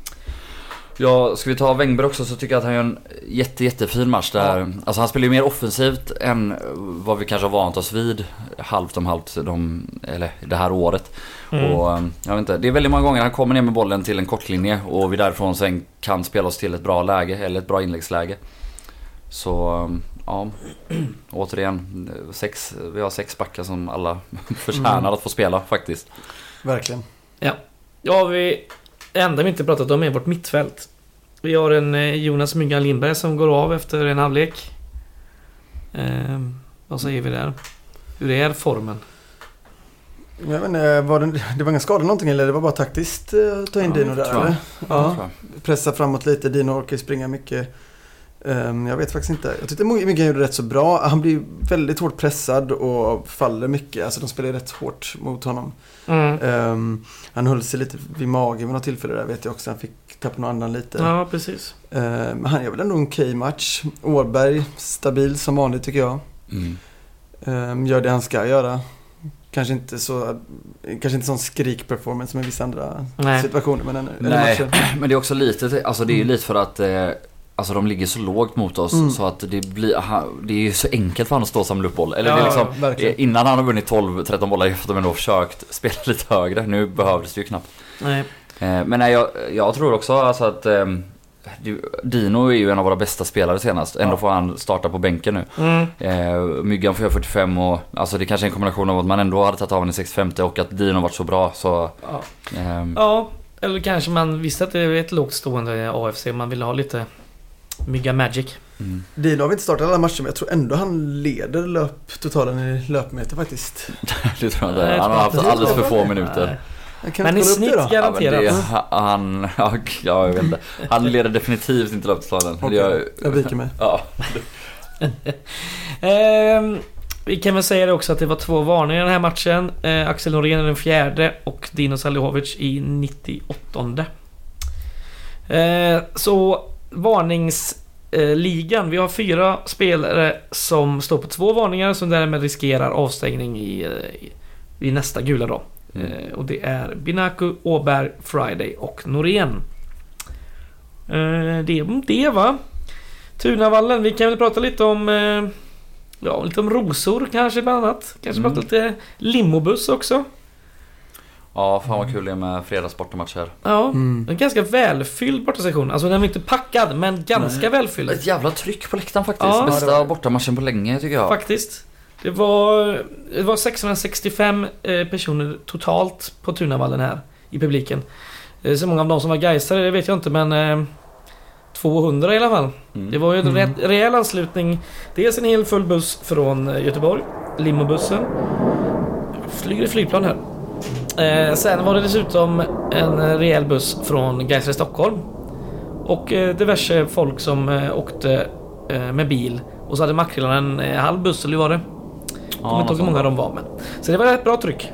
Ja, ska vi ta Wängberg också så tycker jag att han gör en jätte, jättefin match där. Alltså han spelar ju mer offensivt än vad vi kanske har vant oss vid halvt om halvt de, eller det här året. Mm. Och jag vet inte, det är väldigt många gånger han kommer ner med bollen till en kortlinje och vi därifrån sen kan spela oss till ett bra läge eller ett bra inläggsläge. Så eh, ja, återigen, sex, vi har sex backar som alla [laughs] förtjänar Mm. att få spela faktiskt. Verkligen. Ja, vi... Det enda vi inte pratat om är vårt mittfält. Vi har en eh, Jonas Myggan Lindberg som går av efter en halvlek. Eh, vad säger vi där? Hur är formen? Jag vet inte, var det, det var ingen skada någonting eller det var bara taktiskt eh, att ta in Ja, Dino där eller? Ja, pressa framåt lite. Dino orkar ju springa mycket. Ehm, jag vet faktiskt inte. Jag tyckte Myggan gjorde rätt så bra. Han blir väldigt hårt pressad och faller mycket. Alltså de spelar rätt hårt mot honom. Mm. Ehm, han höll sig lite vid magen vid något tillfälle där vet jag också. Han fick tappa någon annan lite. Ja, precis. Ehm, Men han gör väl ändå en okej match. Åberg, stabil som vanligt tycker jag. Mm. Ehm, gör det han ska göra. Kanske inte så, kanske inte sån skrik-performance som i vissa andra Nej. situationer. Men en, eller Nej, matcher. [clears throat] men det är också lite, alltså det är ju Mm. lite för att eh, Alltså de ligger så lågt mot oss Mm. så att det blir, det är ju så enkelt för honom att stå och samla upp boll. Eller det Ja, är liksom, verkligen. eh, innan han har vunnit 12-13 bollar efter de ändå försökt spela lite högre. Nu behövdes det ju knappt. Nej. Eh, men nej, jag, jag tror också alltså att ehm, Dino är ju en av våra bästa spelare senast. Ändå Ja. får han starta på bänken nu. Mm. Eh, Myggan får göra 45 och alltså det kanske är en kombination av att man ändå hade tagit av honom i 65 och att Dino varit så bra så... Ja. ehm, ja, eller kanske man visste att det är ett lågt stående AFC. Man ville ha lite Mygga Magic. mm. Dino har vi inte startat alla matcher men jag tror ändå han leder löptotalen i löpmeter faktiskt. [laughs] det tror jag inte. Han har haft alldeles för få minuter. Men i snitt. Ja, det, garanterat. han, [laughs] ja, jag vet inte. Han leder definitivt inte löptotalen. Okej, Jag- jag viker mig. Ja. [laughs] Ehm, vi kan väl säga det också att det var två varningar i den här matchen. Eh, Axel Norén i den fjärde och Dino Salihovic i 98. Eh, så varningsligan. Vi har fyra spelare som står på två varningar som därmed riskerar avstängning i, eh, i, nästa gula då. Mm. Eh, och det är Binaku, Åberg, Friday och Norén. Eh, det är det va? Tunavallen, vi kan väl prata lite om... Ja, lite om rosor kanske bland annat. Kanske Mm. prata lite limobuss också. Ja, fan vad kul det är med fredagsbortamatcher. Ja, Mm. en ganska välfylld bortasession. Alltså den var inte packad, men ganska välfylld. Ett jävla tryck på läktaren faktiskt. Ja. Bästa var- bortamatchen på länge tycker jag. Faktiskt. Det var, det var 665 eh, personer totalt på Tunavallen här i publiken. Eh, Så många av de som var Gaisare, det vet jag inte men eh, 200 i alla fall. Mm. Det var ju en Mm. rejäl anslutning. Dels en hel full buss från eh, Göteborg, limobussen. Flyger i flygplan här. Eh, sen var det dessutom en rejäl buss från Gaisare Stockholm. Och eh, diverse folk som eh, åkte eh, med bil. Och så hade Makrillarna en eh, halv buss, eller hur var det? Jag kommer inte ihåg hur många de var men. Så det var ett bra tryck.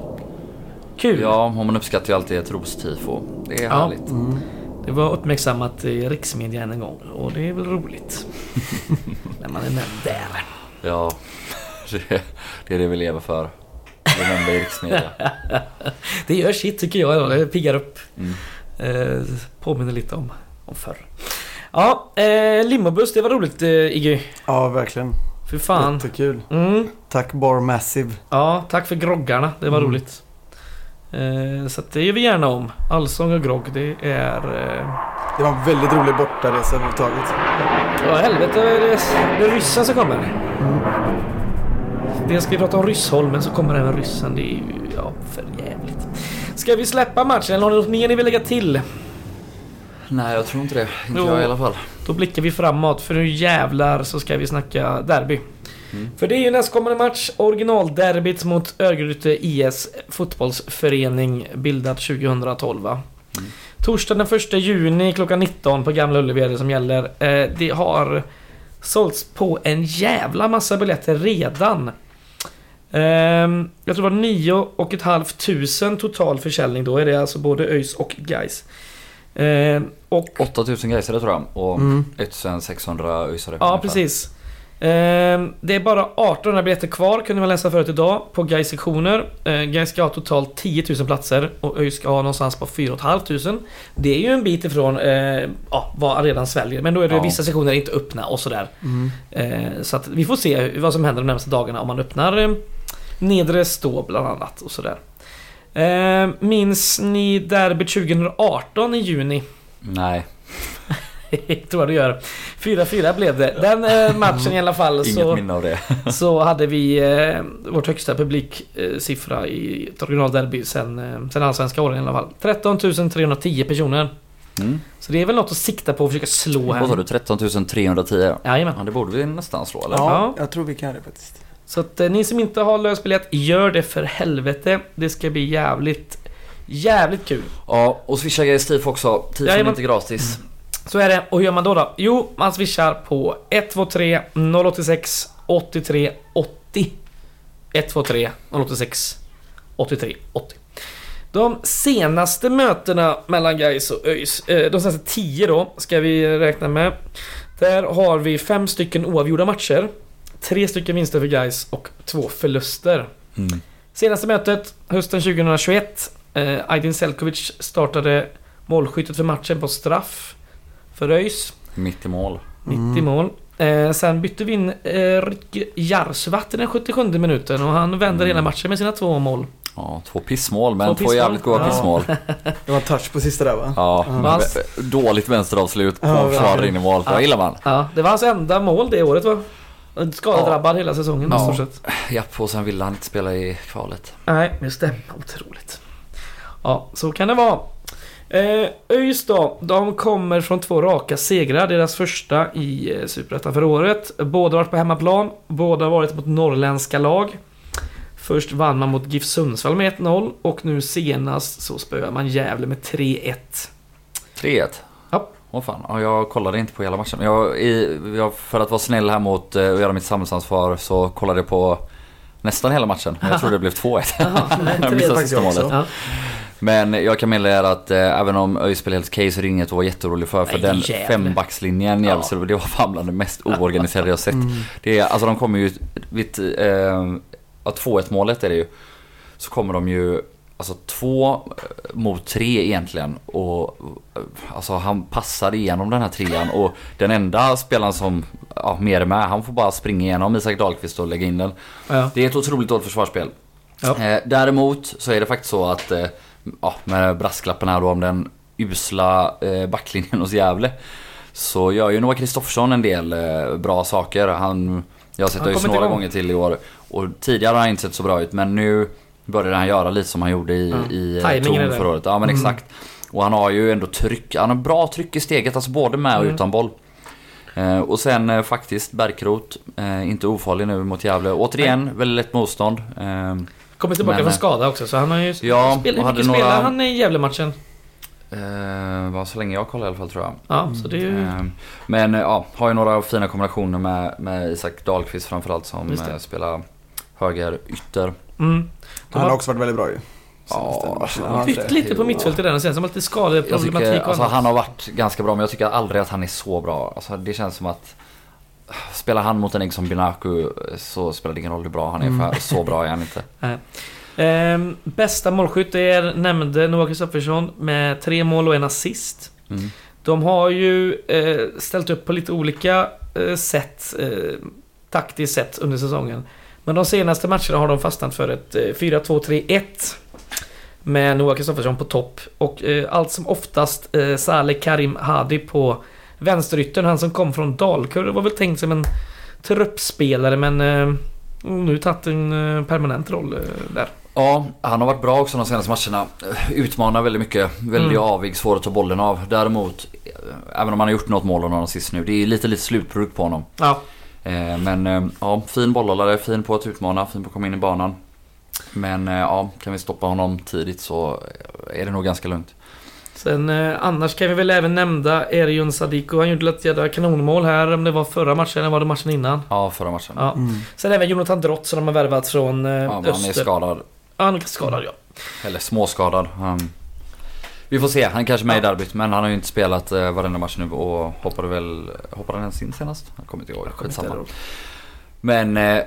Kul! Ja, och man uppskattar ju alltid ett rostifo. Det är Ja. härligt. Mm. Det var uppmärksammat i riksmedia en gång och det är väl roligt. [laughs] När man är nämnd där. Ja, det, [laughs] det är det vi lever för. I riksmedia. [laughs] Det gör sitt tycker jag. då. Det piggar upp. Mm. Eh, påminner lite om, om förr. Ja, eh, limobuss, det var roligt eh, Iggy. Ja, verkligen. Fy fan. Jättekul. Mm. Tack Bar Massive. Ja, tack för groggarna. Det var Mm. roligt. Eh, så att det gör vi gärna om. Allsång och grogg, det är... Eh... Det var en väldigt rolig bortaresa överhuvudtaget. Ja, helvete. Det är, ryssen som kommer. Dels ska vi prata om Ryssholmen så kommer även ryssen. Det är ju, ja, för jävligt. Ska vi släppa matchen eller har ni något mer ni vill lägga till? Nej, jag tror inte det. Inte Jo. jag i alla fall. Då blickar vi framåt för nu jävlar så ska vi snacka derby. Mm. För det är ju nästkommande match, originalderbyt mot Örgryte IS fotbollsförening bildad 2012 va? Mm. Torsdag den 1 juni klockan 19 på Gamla Ullevi är det som gäller. Eh, det har sålts på en jävla massa biljetter redan. Ehm, jag tror det var 9 och ett halvt tusen total försäljning då är det alltså både ÖIS och Gais. Ehm, och 8000 gaisare tror jag. Och Mm. 1600 öisare. Ja, precis. Ehm, det är bara 1800 biljetter kvar kunde man läsa förut idag på Gais sektioner. Uh, Gais ska ha totalt 10 000 platser och ÖIS ska ha någonstans på 4 500. Det är ju en bit ifrån uh, ja, vad arenan sväljer. Men då är det Ja. vissa sektioner inte öppna och sådär. Mm. Eh, så att vi får se vad som händer de närmaste dagarna om man öppnar eh, nedre stå bland annat och sådär. Eh, minns ni derbyt 2018 i juni? Nej. [laughs] tror jag du gör. 4-4 blev det. Den eh, matchen i alla fall [laughs] Inget så, minne av det. [laughs] så hade vi eh, vårt högsta publiksiffra i ett originalderby sen, eh, sen allsvenska åren i alla fall. 13 310 personer. Mm. Så det är väl något att sikta på och försöka slå Vad sa här. du? 13 310? Jajamän. Ja, det borde vi nästan slå eller? Ja, Ja. jag tror vi kan det faktiskt. Så att eh, ni som inte har lösbiljett, gör det för helvete. Det ska bli jävligt, jävligt kul. Ja, och swisha Steve också. Tid som Jajamän. inte gratis. Så är det. Och hur gör man då då? Jo, man swishar på 123 086 83 80. 123 086 83 80. De senaste mötena mellan Gais och ÖIS, eh, de senaste 10 då, ska vi räkna med. Där har vi fem stycken oavgjorda matcher. Tre stycken vinster för Gais och två förluster. Mm. Senaste mötet, hösten 2021. Eh, Aydin Selkovic startade målskyttet för matchen på straff för ÖIS. Mitt i mål. Mitt i mål. Eh, sen bytte vi in eh, Ricky Jarsvatt i den 77 minuten och han vänder Mm. hela matchen med sina två mål. Ja, två pissmål, men Två två, pissmål. jävligt goda Ja. pissmål. Det var en touch på sista där va? Ja, v- dåligt vänsteravslut på Ja, försvarare in i mål. Ja. Vad gillar man? Ja, det var hans enda mål det året va? Skadedrabbad hela säsongen i Ja. stort sett. Japp, och sen ville han inte spela i kvalet. Nej, just det. Otroligt. Ja, så kan det vara. Eh, ÖIS då, de kommer från två raka segrar. Deras första i eh, Superettan för året. Båda har varit på hemmaplan. Båda har varit mot norrländska lag. Först vann man mot GIF Sundsvall med 1-0 och nu senast så spöade man Gävle med 3-1. 3-1. Åh fan, ja, jag kollade inte på hela matchen. Jag, i, jag, för att vara snäll här mot eh, och göra mitt samhällsansvar så kollade jag på nästan hela matchen. Men jag tror det blev 2-1. [laughs] Jaha, nej, Jag 3-1 missade sista målet. Ja. Men jag kan meddela er att eh, även om ÖIS spelar helt okej så är det inget att vara jätteorolig för. För Nej, den jävlar. fembackslinjen, Ja. ja. det var fan bland det mest oorganiserade jag sett. Mm. Det är, alltså de kommer ju, vid, eh, ja, 2-1 målet är det ju. Så kommer de ju, alltså två eh, mot tre egentligen. Och eh, alltså han passar igenom den här trean. Och den enda spelaren som, ja mer är med, han får bara springa igenom Isak Dahlqvist och lägga in den. Ja. Det är ett otroligt dåligt försvarsspel. Ja. Eh, däremot så är det faktiskt så att, eh, ja, med brasklappen här då om den usla eh, backlinjen hos Gävle. Så gör ju Noah Kristoffersson en del eh, bra saker. Han, jag har sett kommer några igång. gånger till i år. Och tidigare har han inte sett så bra ut men nu börjar han göra lite som han gjorde i, Ja. i eh, där. förra året. Ja men Mm. exakt. Och han har ju ändå tryck, han har bra tryck i steget, alltså både med och Mm. utan boll. Eh, och sen eh, faktiskt Bärkroth, eh, inte ofarlig nu mot Gävle. Återigen, väldigt lätt motstånd. Eh, Kommer tillbaka Men, från eh, skada också så han har ju... Ja, spel, hur mycket några- spelar han i Gävle-matchen? eh, så länge jag kollar i alla fall tror jag. Ja, så det är ju... Eh, men eh, ja, har ju några fina kombinationer med, med Isak Dahlqvist framförallt som spelar höger ytter. Mm. Han har också varit väldigt bra ju. Ja, han det? lite på mittfältet där sen som lite skadeproblematik tycker, och alltså, annat. han har varit ganska bra men jag tycker aldrig att han är så bra. Alltså, det känns som att Spelar han mot en ägg som Binaku så spelar det ingen roll hur bra han är Mm. för så bra är han inte. [laughs] Ehm, bästa målskytt är, nämnde Noah Kristoffersson med tre mål och en assist. Mm. De har ju eh, ställt upp på lite olika eh, sätt, eh, taktiskt sett under säsongen. Men de senaste matcherna har de fastnat för ett eh, 4-2-3-1. Med Noah Kristoffersson på topp. Och eh, allt som oftast eh, Saleh Karim Hadi på vänsteryttern. Han som kom från Dalkurd var väl tänkt som en truppspelare men eh, nu tagit en eh, permanent roll eh, där. Ja, han har varit bra också de senaste matcherna. Utmanar väldigt mycket. Väldigt Mm. avig, svår att ta bollen av. Däremot, eh, även om han har gjort något mål och någon assist nu. Det är lite, lite slutprodukt på honom. Ja. Eh, Men eh, ja, fin bollhållare, fin på att utmana, fin på att komma in i banan. Men eh, ja, kan vi stoppa honom tidigt så är det nog ganska lugnt. Sen eh, annars kan vi väl även nämna Erion Sadiko. Han gjorde ett jädra kanonmål här om det var förra matchen eller var det matchen innan. Ja, förra matchen. Ja. Mm. Sen även Jonathan Drott som de har värvat från eh, Ja, men han är Öster. skadad. Ja, han är skadad ja. Eller småskadad. Han... Vi får se, han är kanske med i Ja. derbyt men han har ju inte spelat eh, varenda match nu och hoppade väl... Hoppade han ens in senast? Jag kommer inte ihåg. Jag Skitsamma. Men eh,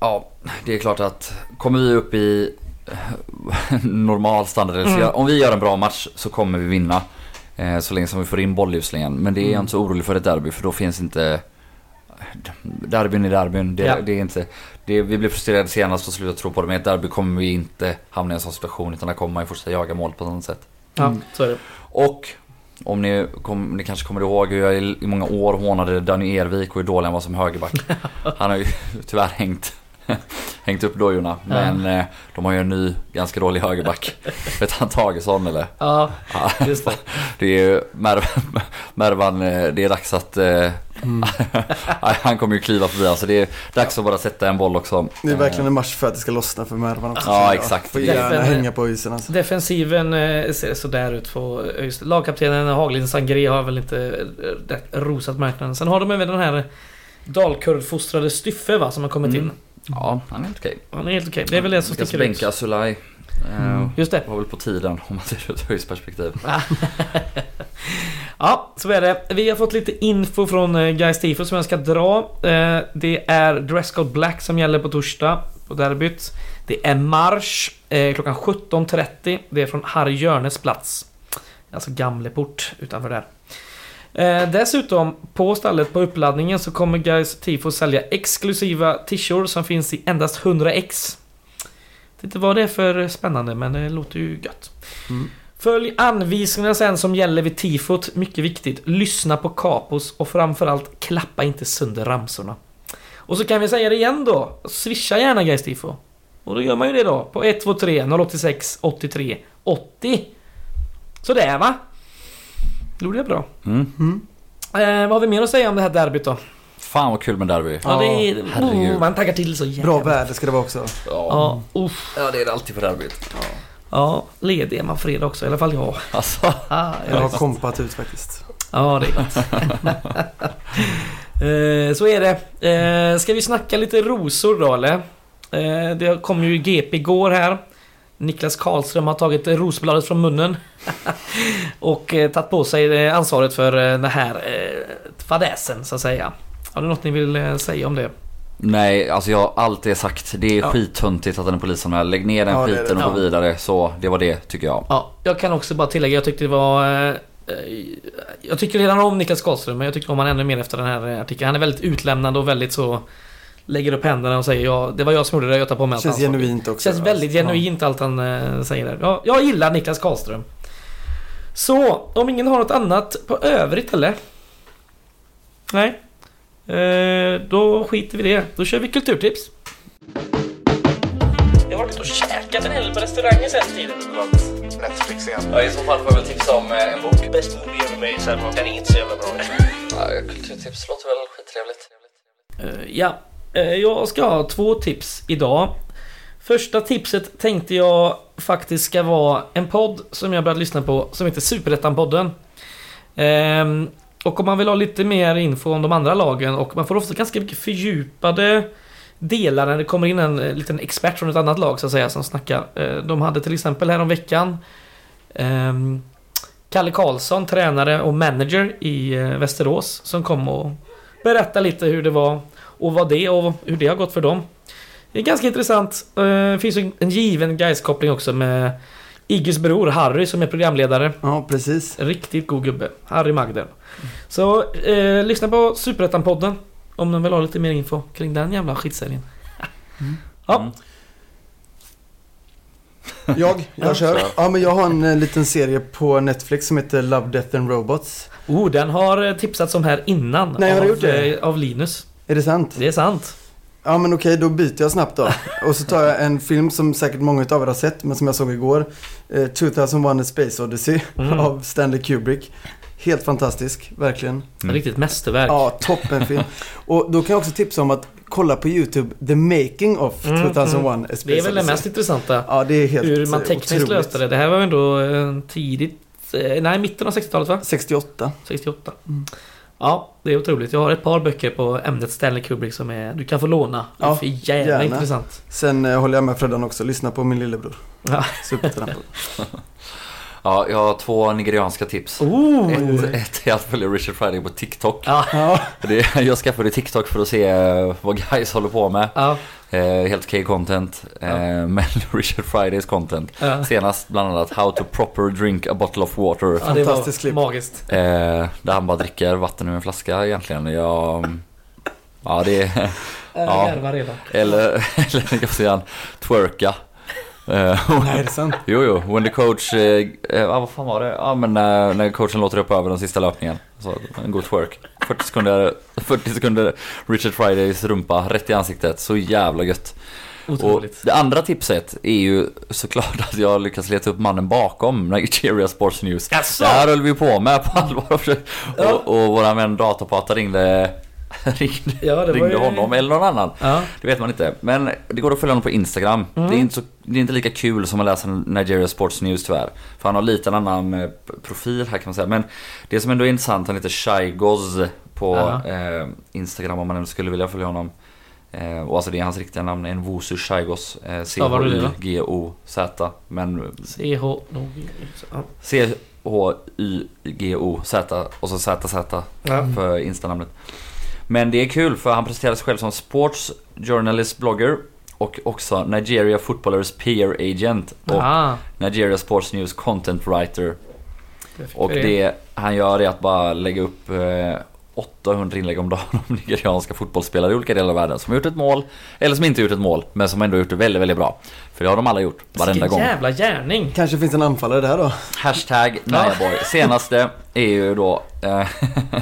ja, det är klart att kommer vi upp i eh, [laughs] normal standard, Mm. gör- om vi gör en bra match så kommer vi vinna. Eh, så länge som vi får in bollhjulslingen. Men det är jag Mm. inte så orolig för ett derby för då finns inte... Derbyn är derbyn. Det, Ja. det är inte... Det, vi blev frustrerade senast och slutade tro på det. Men i ett derby kommer vi inte hamna i en sån situation utan där kommer man ju fortsätta jaga mål på något sätt. Ja, Mm. så är det. Och om ni, kom, ni kanske kommer ihåg hur jag i, i många år hånade Danny Ervik och hur dålig han var som högerback. [laughs] Han har ju tyvärr hängt, [laughs] hängt upp dojorna. Men eh, de har ju en ny ganska dålig högerback. [laughs] Vet han Tagesson eller? Ja, Ja, just det. [laughs] det är ju Mervan, Mervan eh, det är dags att... Eh, Mm. han kommer ju kliva förbi alltså. Det är dags att bara sätta en boll också. Det är verkligen en match för att det ska lossna för Mervan också. Ja, exakt. Får gärna Därför- hänga på isen alltså. Defensiven ser sådär ut. På, just, lagkaptenen Haglind Sangré har väl inte rosat marknaden. Sen har de även den här Dalkurd-fostrade Styffe va, som har kommit Mm. in. Ja, han är helt okej. Han är helt okej. Det är väl det som sticker ut. bänka Sulaj. Eh, Mm. Just det. var väl på tiden om man ser det ur ett höjdsperspektiv. [laughs] Ja, så är det. Vi har fått lite info från eh, Guys Tifo som jag ska dra. Eh, Det är Dresscode Black som gäller på torsdag på derbyt. Det är marsch klockan 17.30. Det är från Harry Jörnes plats. Alltså Gamleport utanför där. Eh, dessutom, på stallet på uppladdningen så kommer Guys Tifo sälja exklusiva t-shirts som finns i endast 100 ex. Vet inte vad det är för spännande, men det låter ju gött. Mm. Följ anvisningarna sen som gäller vid tifot. Mycket viktigt. Lyssna på kapos och framförallt klappa inte sönder ramsorna. Och så kan vi säga det igen då. Swisha gärna Guys Tifo. Och då gör man ju det då på 123 086 83 80. Sådär va? Gjorde jag bra. Mm. Mm. Eh, vad har vi mer att säga om det här derbyt då? Fan vad kul med derby. Ja, det är... Oh, man taggar till så jävla. Bra väder ska det vara också. Ja, uff. ja, det är det alltid på derbyt. Ja, ledig är man fredag också. I alla fall jag. Alltså, Ah, Jag har jag kompat ut faktiskt. Ja, det är gott. [laughs] eh, så är det. Eh, ska vi snacka lite rosor då eller? Eh, det kom ju GP igår här. Niklas Karlström har tagit rosbladet från munnen. [laughs] och eh, tagit på sig eh, ansvaret för eh, den här eh, fadäsen så att säga. Har du något ni vill eh, säga om det? nej, alltså jag har alltid sagt det är Ja. skithuntigt att den är polisanmäld. Lägg ner den Ja, det skiten det. och gå Ja. vidare. Så det var det tycker jag. Ja, jag kan också bara tillägga, jag tyckte det var... eh, Jag tycker redan om Niklas Karlström, men jag tycker om han ännu mer efter den här artikeln. Han är väldigt utlämnande och väldigt så... Lägger upp händerna och säger ja, det var jag som gjorde det, jag tar på mig allt Känns ansvar." genuint också. Känns väldigt Ja. genuint allt han eh, säger där. Ja, jag gillar Niklas Karlström. Så, om ingen har något annat på övrigt eller? Nej? Eh, då skiter vi det. Då kör vi kulturtips. Jag har varit och käkat en hel på restauranger sen tiden. Netflix igen. Ja, i så fall får jag väl tipsa om eh, en bok. Bäst movie ever made den är inte så jävla bra. Ja, kulturtips låter väl skittrevligt. Eh, Ja, Eh, jag ska ha två tips idag. Första tipset tänkte jag faktiskt ska vara en podd som jag börjat lyssna på som heter Superettan-podden. Ehm, och om man vill ha lite mer info om de andra lagen och man får ofta ganska mycket fördjupade delar när det kommer in en eh, liten expert från ett annat lag så att säga som snackar. Eh, de hade till exempel här om veckan ehm, Kalle Karlsson, tränare och manager i Västerås som kom och berättade lite hur det var och vad det och hur det har gått för dem. Det är ganska intressant. Eh, Det finns ju en given Gais-koppling också med Igges bror Harry som är programledare. Ja, precis. Riktigt god gubbe. Harry Magden. Så eh, lyssna på Superettan-podden. Om ni vill ha lite mer info kring den jävla skitserien. Ja, Mm. Jag, jag Ja, kör. Ja, men jag har en eh, liten serie på Netflix som heter Love, Death and Robots. oh, den har eh, tipsats om här innan. Nej, har av, gjort det? Av Linus. Är det sant? Det är sant. Ja men okej, då byter jag snabbt då. [laughs] Och så tar jag en film som säkert många av er har sett, men som jag såg igår. Eh, 2001 A Space Odyssey [laughs] Mm. av Stanley Kubrick. Helt fantastisk, verkligen. Mm. Riktigt mästerverk. Ja, toppenfilm. [laughs] Och då kan jag också tipsa om att kolla på YouTube The Making of Mm, 2001 A Space Det är väl det Odyssey. mest intressanta. Ja, det är helt Hur man tekniskt otroligt. löste det. Det här var ändå eh, tidigt... eh, Nej, mitten av 60-talet va? 68. 68. Mm. Ja, det är otroligt. Jag har ett par böcker på ämnet Stanley Kubrick som är, du kan få låna. Det är Ja, för jävla gärna. intressant. Sen eh, håller jag med Freddan också, lyssna på min lillebror. Ja. [laughs] Ja, jag har två nigerianska tips. Oh! Ett, ett är att följa Richard Friday på TikTok. Ja, Ja, Det, jag skaffade TikTok för att se eh, vad guys håller på med. ja, helt okej content. Eh, Men [laughs] Richard Fridays content. ja. Senast bland annat How to proper drink a bottle of water. ja det Fantastiskt var klipp. magiskt. Eh, där han bara dricker vatten ur en flaska egentligen. Jag, ja, det är... [laughs] Ja. Eller, [laughs] eller kan säga han twerka. Eh, Nej, är det sant? Jo, jo. When the coach... Eh, eh, vad fan var det? Ja, men när, när coachen låter upp över den sista löpningen. Så en god twerk. 40 sekunder, 40 sekunder Richard Fridays rumpa rätt i ansiktet. Så jävla gött. Och det andra tipset är ju såklart att jag lyckas leta upp mannen bakom Nigeria Sports News. Jaså? Det här höll vi på med på allvar. Och, Ja. och våra vän Datapata ringde, [laughs] ringde, Ja, ringde ju- honom eller någon annan. Ja. Det vet man inte. Men det går att följa honom på Instagram. Mm. Det, är inte så, det är inte lika kul som att läsa Nigeria Sports News tyvärr. För han har lite en annan eh, profil här kan man säga. Men det som ändå är intressant, han heter Shai Goz på Aha. eh, Instagram om man ändå skulle vilja följa honom. Eh, och alltså det är hans riktiga namn, en Wosu Shaigos. Eh, Stavar du det då? C-H-Y-G-O-Z. Men CH... Ja. C-H-Y-G-O-Z och så ZZ Ja. för instanamnet. Men det är kul för han presenterar sig själv som Sports Journalist Blogger och också Nigeria Footballers PR Agent och Ah, Nigeria Sports News Content Writer. det Och det han gör är att bara lägga upp eh, 800 inlägg om dagen om nigerianska fotbollsspelare i olika delar av världen som har gjort ett mål eller som inte gjort ett mål men som ändå gjort det väldigt, väldigt bra. För det har de alla gjort, varenda gång. jävla gärning. Kanske finns en anfallare där då? Hashtag Najaboy. Senaste är ju då eh,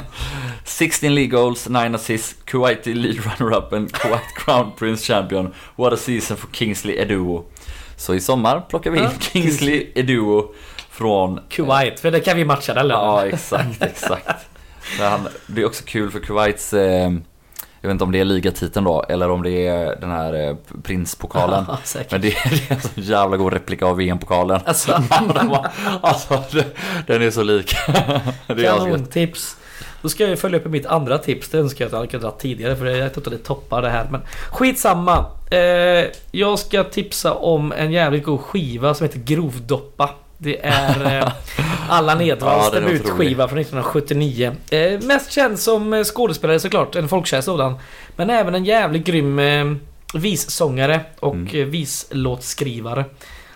[laughs] 16 league goals, 9 assists, Kuwaiti lead runner-up and Kuwait Crown Prince Champion. What a season for Kingsley Eduo. Så i sommar plockar vi in Ja, [laughs] Kingsley Eduo från... Kuwait, för det kan vi matcha den. Ja, exakt, exakt. Han, det är också kul för Kuwaits... Eh, jag vet inte om det är ligatiteln då, eller om det är den här eh, prinspokalen. [laughs] Ja. Men det är, [laughs] det är en så jävla god replika av VM-pokalen. Alltså, [laughs] alltså, den är så lik. Kanontips. Då ska jag följa upp med mitt andra tips. Det önskar jag att jag hade kunnat dra tidigare för jag tror att det toppar det här. Men skitsamma. Eh, jag ska tipsa om en jävligt god skiva som heter Grovdoppa. Det är eh, Allan Edwalls [laughs] Ja, debutskiva från 1979. Eh, mest känd som eh, skådespelare såklart, en folkkär sådan. Men även en jävligt grym eh, vissångare och Mm. mm. vislåtskrivare.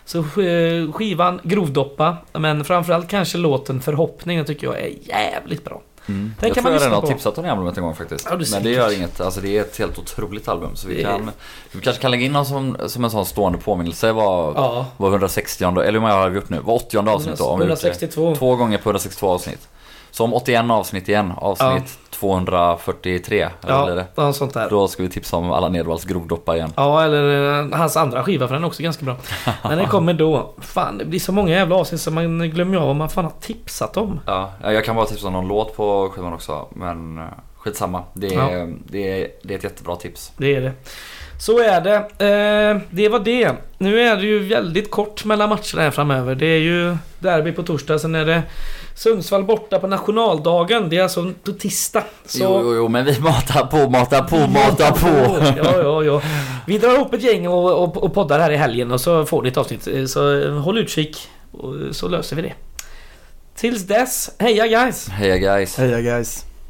Så eh, skivan Grovdoppa, men framförallt kanske låten Förhoppning, tycker jag är jävligt bra. Mm. Den jag kan tror man jag redan har tipsat om det albumet en gång faktiskt. Ja, Men det gör inget. Alltså det är ett helt otroligt album. Så vi, kan, vi kanske kan lägga in något som, som en sån stående påminnelse. Vad, Ja. vad 160 eller hur många har vi gjort nu? Vad 80 avsnitt då? Om vi har gjort det. 162. Två gånger på 162 avsnitt. Så om 81 avsnitt igen, avsnitt 243, eller vad blir Ja, det? något sånt där. Då ska vi tipsa om alla Nedvalls grovdoppa igen. Ja, eller eh, hans andra skiva för den är också ganska bra. [laughs] Men den kommer då. Fan, det blir så många jävla avsnitt så man glömmer av vad man fan har tipsat om. Ja, jag kan bara tipsa om någon låt på skivan också. Men eh, skitsamma. Det är, det är, det är ett jättebra tips. Det är det. Så är det. Eh, det var det. Nu är det ju väldigt kort mellan matcherna här framöver. Det är ju derby på torsdag, sen är det Sundsvall borta på nationaldagen. Det är alltså på tisdag. Så... Jo, jo, jo, men vi matar på, matar på, matar på. Ja, ja, ja. [laughs] Vi drar ihop ett gäng och, och, och poddar här i helgen och så får ni ett avsnitt. Så eh, håll utkik och så löser vi det. Tills dess, heja guys! Heja guys. Heja guys.